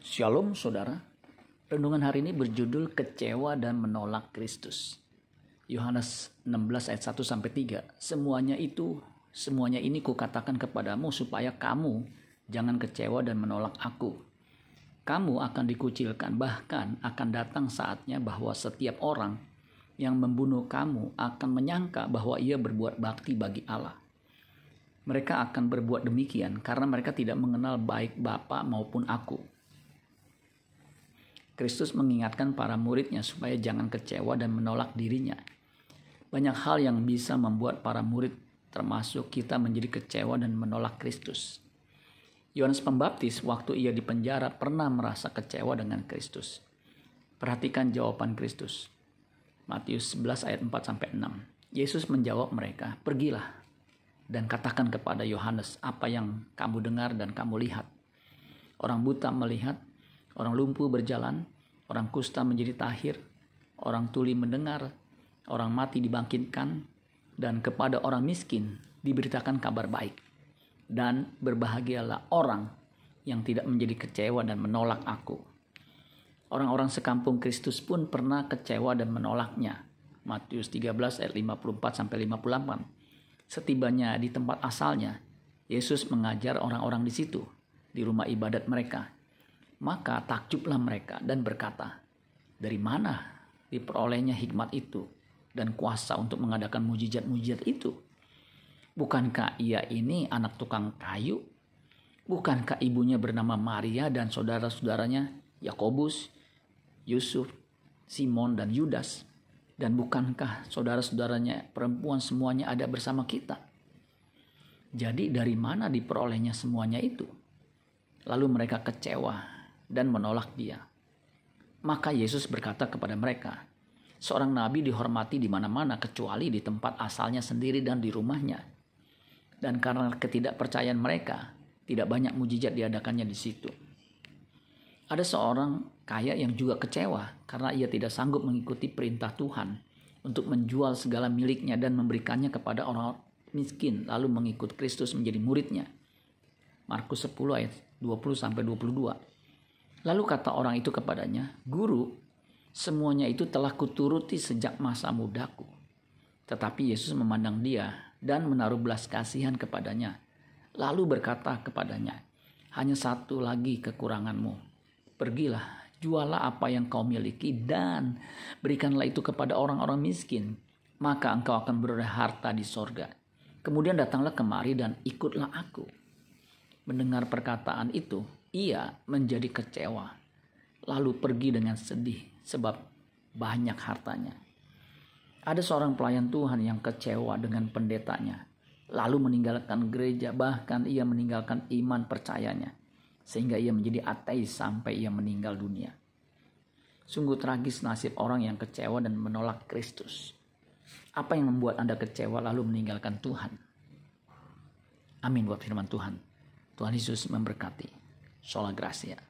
Shalom saudara. Renungan hari ini berjudul kecewa dan menolak Kristus. Yohanes 16 ayat 1 sampai 3. Semuanya itu, semuanya ini kukatakan kepadamu supaya kamu jangan kecewa dan menolak aku. Kamu akan dikucilkan, bahkan akan datang saatnya bahwa setiap orang yang membunuh kamu akan menyangka bahwa ia berbuat bakti bagi Allah. Mereka akan berbuat demikian karena mereka tidak mengenal baik Bapa maupun aku. Kristus mengingatkan para muridnya supaya jangan kecewa dan menolak dirinya. Banyak hal yang bisa membuat para murid termasuk kita menjadi kecewa dan menolak Kristus. Yohanes Pembaptis waktu ia di penjara pernah merasa kecewa dengan Kristus. Perhatikan jawaban Kristus. Matius 11 ayat 4 sampai 6. Yesus menjawab mereka, "Pergilah dan katakan kepada Yohanes apa yang kamu dengar dan kamu lihat." Orang buta melihat, Orang lumpuh berjalan, orang kusta menjadi tahir, orang tuli mendengar, orang mati dibangkitkan, dan kepada orang miskin diberitakan kabar baik. Dan berbahagialah orang yang tidak menjadi kecewa dan menolak aku. Orang-orang sekampung Kristus pun pernah kecewa dan menolaknya. Matius 13 ayat 54 sampai 58. Setibanya di tempat asalnya, Yesus mengajar orang-orang di situ, di rumah ibadat mereka. Maka takjublah mereka dan berkata, dari mana diperolehnya hikmat itu dan kuasa untuk mengadakan mujizat-mujizat itu? Bukankah ia ini anak tukang kayu? Bukankah ibunya bernama Maria dan saudara-saudaranya Yakobus, Yusuf, Simon, dan Yudas? Dan bukankah saudara-saudaranya perempuan semuanya ada bersama kita? Jadi dari mana diperolehnya semuanya itu? Lalu mereka kecewa dan menolak dia. Maka Yesus berkata kepada mereka, seorang nabi dihormati di mana-mana kecuali di tempat asalnya sendiri dan di rumahnya. Dan karena ketidakpercayaan mereka, tidak banyak mujizat diadakannya di situ. Ada seorang kaya yang juga kecewa karena ia tidak sanggup mengikuti perintah Tuhan untuk menjual segala miliknya dan memberikannya kepada orang miskin lalu mengikut Kristus menjadi muridnya. Markus 10 ayat 20 sampai 22. Lalu kata orang itu kepadanya, Guru, semuanya itu telah kuturuti sejak masa mudaku. Tetapi Yesus memandang dia dan menaruh belas kasihan kepadanya. Lalu berkata kepadanya, hanya satu lagi kekuranganmu. Pergilah, jualah apa yang kau miliki dan berikanlah itu kepada orang-orang miskin. Maka engkau akan beroleh harta di sorga. Kemudian datanglah kemari dan ikutlah aku. Mendengar perkataan itu, ia menjadi kecewa, lalu pergi dengan sedih sebab banyak hartanya. Ada seorang pelayan Tuhan yang kecewa dengan pendetanya, lalu meninggalkan gereja, bahkan ia meninggalkan iman percayanya, sehingga ia menjadi ateis sampai ia meninggal dunia. Sungguh tragis nasib orang yang kecewa dan menolak Kristus. Apa yang membuat Anda kecewa lalu meninggalkan Tuhan? Amin buat firman Tuhan. Tuhan Yesus memberkati. Sola Gracia.